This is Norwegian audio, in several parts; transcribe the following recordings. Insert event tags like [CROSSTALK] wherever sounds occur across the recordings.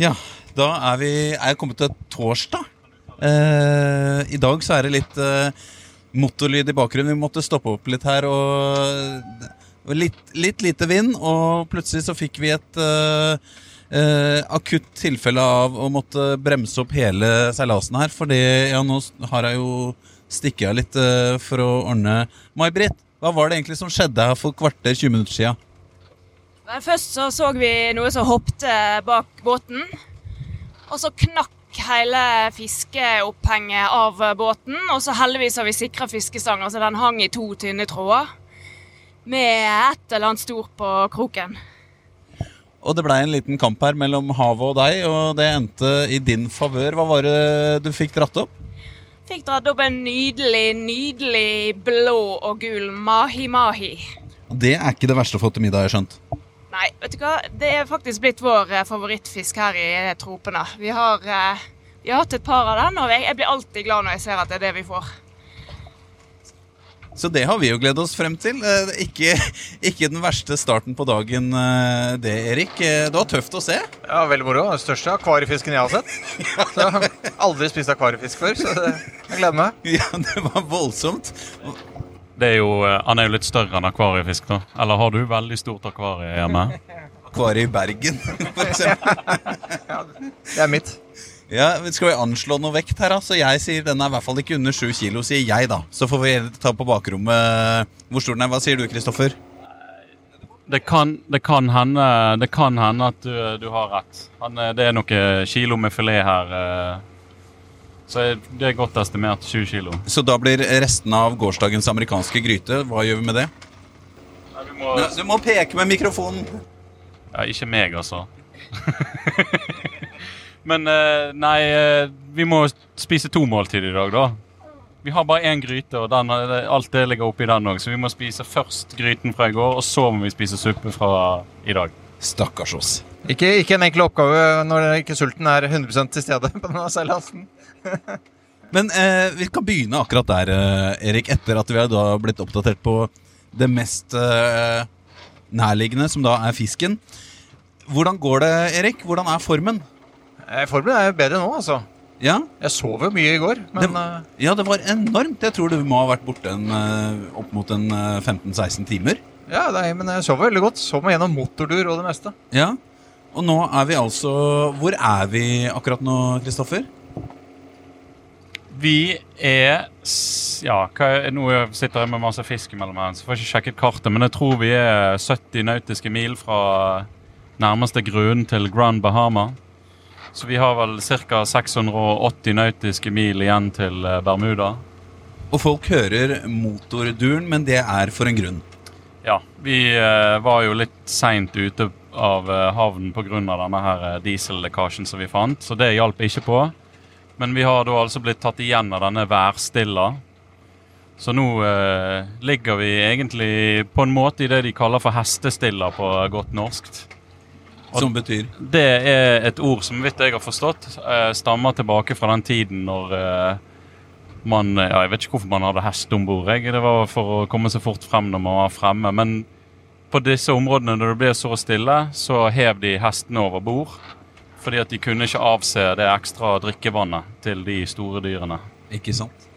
Ja, da er vi er kommet til torsdag. Eh, I dag så er det litt eh, motorlyd i bakgrunnen. Vi måtte stoppe opp litt her. Og litt, litt lite vind, og plutselig så fikk vi et eh, eh, akutt tilfelle av å måtte bremse opp hele seilasen her. Fordi ja, nå har jeg jo stikket av litt eh, for å ordne May-Britt, hva var det egentlig som skjedde her for kvarter 20 minutter siden? Men først så så vi noe som hoppte bak båten. Og så knakk hele fiskeopphenget av båten. Og så heldigvis har vi sikra fiskestanger, så den hang i to tynne tråder. Med et eller annet stort på kroken. Og det blei en liten kamp her mellom havet og deg, og det endte i din favør. Hva var det du fikk dratt opp? Fikk dratt opp en nydelig, nydelig blå og gul mahi-mahi. Det er ikke det verste å få til middag, jeg har skjønt. Nei, vet du hva? Det er faktisk blitt vår eh, favorittfisk her i tropene. Vi har, eh, vi har hatt et par av den, og jeg blir alltid glad når jeg ser at det er det vi får. Så det har vi jo gledet oss frem til. Eh, Ikke, [LAUGHS] ikke den verste starten på dagen, eh, det, Erik. Eh, Det var tøft å se. Ja, Veldig moro. Den største akvariefisken jeg har sett. [LAUGHS] Så jeg har aldri spist akvariefisk før, så jeg gleder meg. Ja, det var voldsomt. Det er jo, eh, han er jo litt større enn akvariefisk, da. Eller har du veldig stort akvarie hjemme? Akvariet i Bergen, for eksempel. [LAUGHS] Det er mitt. Ja, Skal vi anslå noe vekt her, da? Så jeg sier den er i hvert fall ikke under sju kilo, sier jeg, da. Så får vi ta på bakrommet hvor stor den er. Hva sier du, Kristoffer? Det kan, det kan, hende, det kan hende at du, du har rett. Han, eh, det er noe kilo med filet her. Så det er godt estimert 20 kilo. Så da blir resten av gårsdagens amerikanske gryte. Hva gjør vi med det? Nei, vi må, Du må peke med mikrofonen. ja, ikke meg, altså. [LAUGHS] Men eh, nei, eh, vi må spise to måltid i dag, da. Vi har bare én gryte, og den, eh, alt det ligger oppi den òg. Så vi må spise først gryten fra i går, og så må vi spise suppe fra i dag. Stakkars oss. Ikke, ikke en enkel oppgave når ikke sulten er 100 til stede på denne seilasen. [LAUGHS] Men eh, vi kan begynne akkurat der, eh, Erik. Etter at vi har da blitt oppdatert på det mest eh, nærliggende, som da er fisken. Hvordan går det, Erik? Hvordan er formen? Eh, Formen er bedre nå, altså. Ja, Jeg sov jo mye i går, men Det- eh, ja det var enormt. Jeg tror du må ha vært borte en, eh, opp mot en eh, 15-16 timer. ja, nei, men jeg sov veldig godt. Sov meg gjennom motordur og det meste. Ja, Og nå er vi altså Hvor er vi akkurat nå, Kristoffer? Vi er Ja, er, nå sitter jeg med masse fisk mellom her, så får jeg ikke sjekket kartet, men jeg tror vi er 70 nautiske mil fra nærmeste grunn til Grand Bahama. Så vi har vel ca. 680 nautiske mil igjen til eh, Bermuda. Og folk hører motorduren, men det er for en grunn. Ja, vi eh, var jo litt seint ute av eh, havnen pga. eh, diesellekkasjen som vi fant, så det hjalp ikke på. Men vi har da altså blitt tatt igjen av denne værstilla. Så nå eh, ligger vi egentlig på en måte i det de kaller for hestestilla på godt norskt. Og- Som betyr Det er et ord som, vidt jeg har forstått, eh, stammer tilbake fra den tiden når eh, man ja, Jeg vet ikke hvorfor man hadde hest om bord. Det var for å komme seg fort frem når man var fremme. Men på disse områdene når det blir så stille, så hev de hestene over bord. Fordi at de kunne ikke avse det ekstra drikkevannet til de store dyrene. Ikke sant?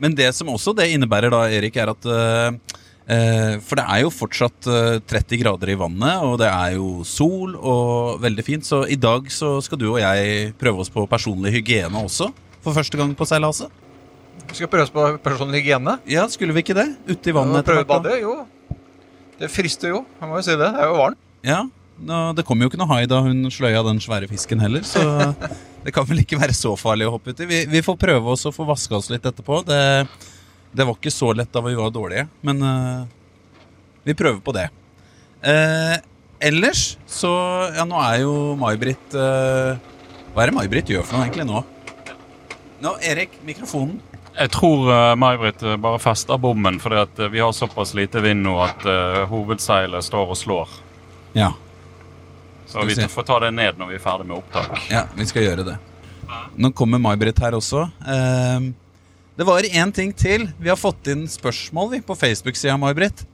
Men det som også det innebærer da, Erik, er at eh, eh, For det er jo fortsatt eh, 30 grader i vannet, og det er jo sol og veldig fint. Så i dag så skal du og jeg prøve oss på personlig hygiene også. For første gang på seilaset. Vi skal prøve oss på personlig hygiene. Ja, skulle vi ikke det? Ute i vannet. etter Prøve badet, bade, jo. Det frister jo, jeg må jo si det. Det er jo varmt. Ja, Det kom jo ikke noe hai da hun sløya den svære fisken heller, så [LAUGHS] det kan vel ikke være så farlig å hoppe uti. Vi, vi får prøve oss å få vaska oss litt etterpå. Det, det var ikke så lett da vi var dårlige, men uh, vi prøver på det. Uh, ellers så Ja, nå er jo May-Britt uh, Hva er det May-Britt gjør for noe egentlig nå? Nå, Erik, mikrofonen. Jeg tror uh, May-Britt eh, bare fester bommen fordi at eh, vi har såpass lite vind nå at uh, hovedseilet står og slår. Ja, Så vi vi får ta det ned når vi er ferdig med opptak. Ja, vi skal gjøre det. Nå kommer May-Britt her også. Uh, det var én ting til. Vi har fått inn spørsmål vi, på Facebook-sida, May-Britt.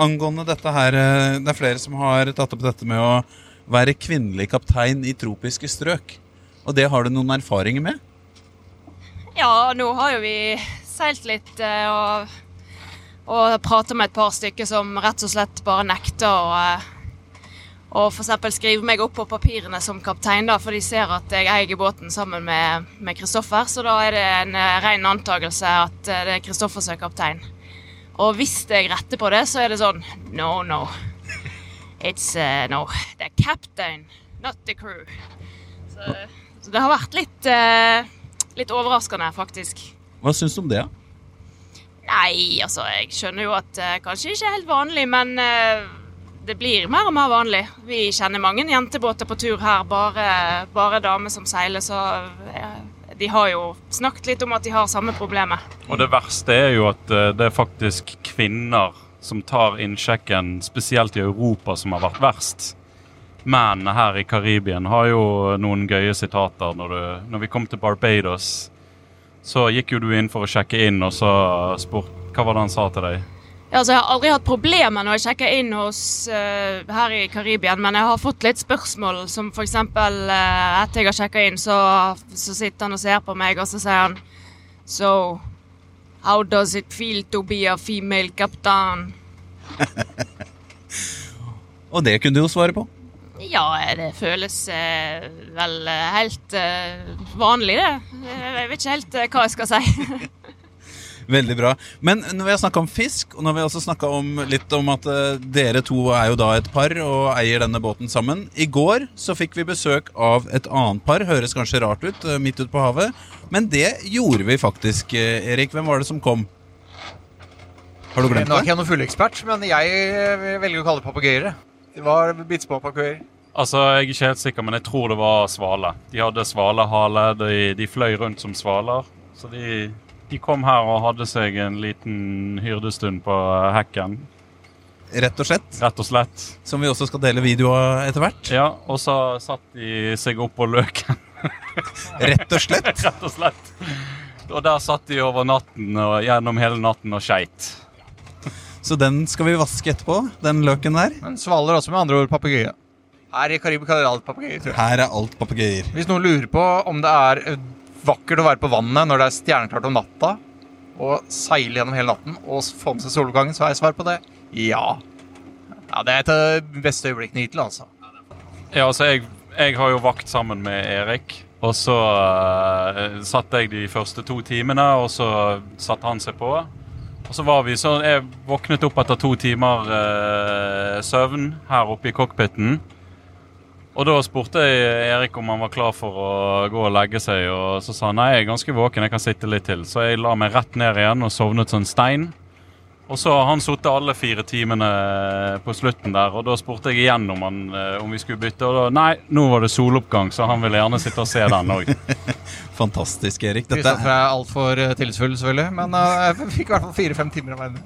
Angående dette her Det er flere som har tatt opp dette med å, være kvinnelig kaptein i tropiske strøk. Og det har du noen erfaringer med? Ja, nå har jo vi seilt litt eh, og, og prata med et par stykker som rett og slett bare nekter å og f.eks. for eksempel skrive meg opp på papirene som kaptein, da, for de ser at jeg eier båten sammen med Kristoffer. Så da er det en eh, ren antakelse at eh, det er Kristoffer som er kaptein. Og hvis jeg retter på det, så er det sånn No, no. It's uh, no. The captain, not the crew. Så, så det har vært litt, uh, litt overraskende, faktisk. Hva syns du om det? Nei, altså, jeg skjønner jo at det kanskje ikke helt vanlig, men uh, det blir mer og mer vanlig. Vi kjenner mange jentebåter på tur her, bare, bare damer som seiler, så de har jo snakket litt om at de har samme problemet. Og det verste er jo at det er faktisk kvinner som tar innsjekken, spesielt i Europa, som har vært verst. Men her i Karibien har jo noen gøye sitater. Når, du, når vi kom til Barbados, så gikk jo du inn for å sjekke inn, og så spurte Hva var det han sa til deg? Ja, altså, jeg har aldri hatt problemer når jeg sjekker inn hos uh, her i Karibien, men jeg har fått litt spørsmål, som f.eks. Uh, etter jeg har sjekka inn, så, så sitter han og ser på meg, og så sier han So How does it feel to be a female captain? [LAUGHS] Og det kunne du jo svare på. Ja, det føles eh, vel eh, helt eh, vanlig, det. Jeg vet ikke helt eh, hva jeg skal si. [LAUGHS] Veldig bra. Men når vi har snakka om fisk, og når vi også snakka litt om at uh, dere to er jo da et par og eier denne båten sammen I går så fikk vi besøk av et annet par. Høres kanskje rart ut, midt ute på havet. Men det gjorde vi faktisk. Erik, hvem var det som kom? Har du glemt det? Nå er ikke jeg noen fullekspert, men jeg velger å kalle det papegøyer. Det var bitte små papegøyer. Altså, Jeg er ikke helt sikker, men jeg tror det var svale. De hadde svalehale. De, de fløy rundt som svaler. Så de, de kom her og hadde seg en liten hyrdestund på hekken. Rett og slett. Rett og slett. Som vi også skal dele video av etter hvert. Ja, Og så satt de seg opp på løken. [LAUGHS] Rett og slett. Rett og slett. Og der satt de over natten og gjennom hele natten og skeit. Så den skal vi vaske etterpå, den løken der. Men svaler også med andre ord papegøye. Her i Karibia kaller det alt papegøyer, tror jeg. Her er alt papegøyer. Hvis noen lurer på om det er eh, vakkert å være på vannet når det er stjerneklart om natta, og seile gjennom hele natten og få med seg soloppgangen, så har jeg svar på det. Ja. Ja, Det er et av de beste øyeblikkene hittil, altså. Ja, altså, jeg, jeg har jo vakt sammen med Erik. Og så uh, satt jeg de første to timene, og så satte han seg på. Og så var vi så Jeg våknet opp etter to timer eh, søvn her oppe i cockpiten. Og da spurte jeg Erik om han var klar for å gå og legge seg, og så sa han nei, jeg er ganske våken, jeg kan sitte litt til. Så jeg la meg rett ned igjen og sovnet som en stein. Og så har han sittet alle fire timene på slutten der, og da spurte jeg igjen om, han, eh, om vi skulle bytte. Og da nei, nå var det soloppgang, så han ville gjerne sitte og se den òg. [LAUGHS] Fantastisk, Erik. Dette Kristoffer er altfor uh, tillitsfull, selvfølgelig, men [LAUGHS] jeg fikk i hvert fall fire-fem timer av verden.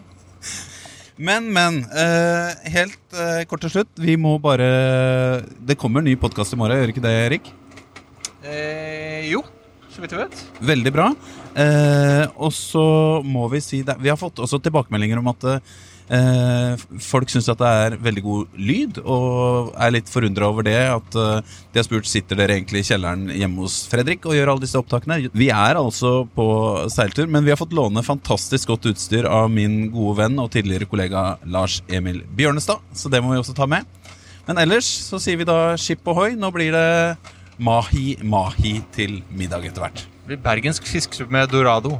Men, men. eh, helt eh, kort til slutt. Vi må bare Det kommer en ny podkast i morgen, gjør ikke det, Erik? Eh, jo, så vidt jeg vet. Veldig bra. Eh, og så må vi si det. Vi har fått også tilbakemeldinger om at eh, folk syns at det er veldig god lyd, og er litt forundra over det. At eh, de har spurt sitter dere egentlig i kjelleren hjemme hos Fredrik og gjør alle disse opptakene. Vi er altså på seiltur, men vi har fått låne fantastisk godt utstyr av min gode venn og tidligere kollega Lars Emil Bjørnestad, så det må vi også ta med. Men ellers så sier vi da skip ohoi. Nå blir det mahi-mahi til middag etter hvert. Det blir bergensk fiskesuppe med dorado.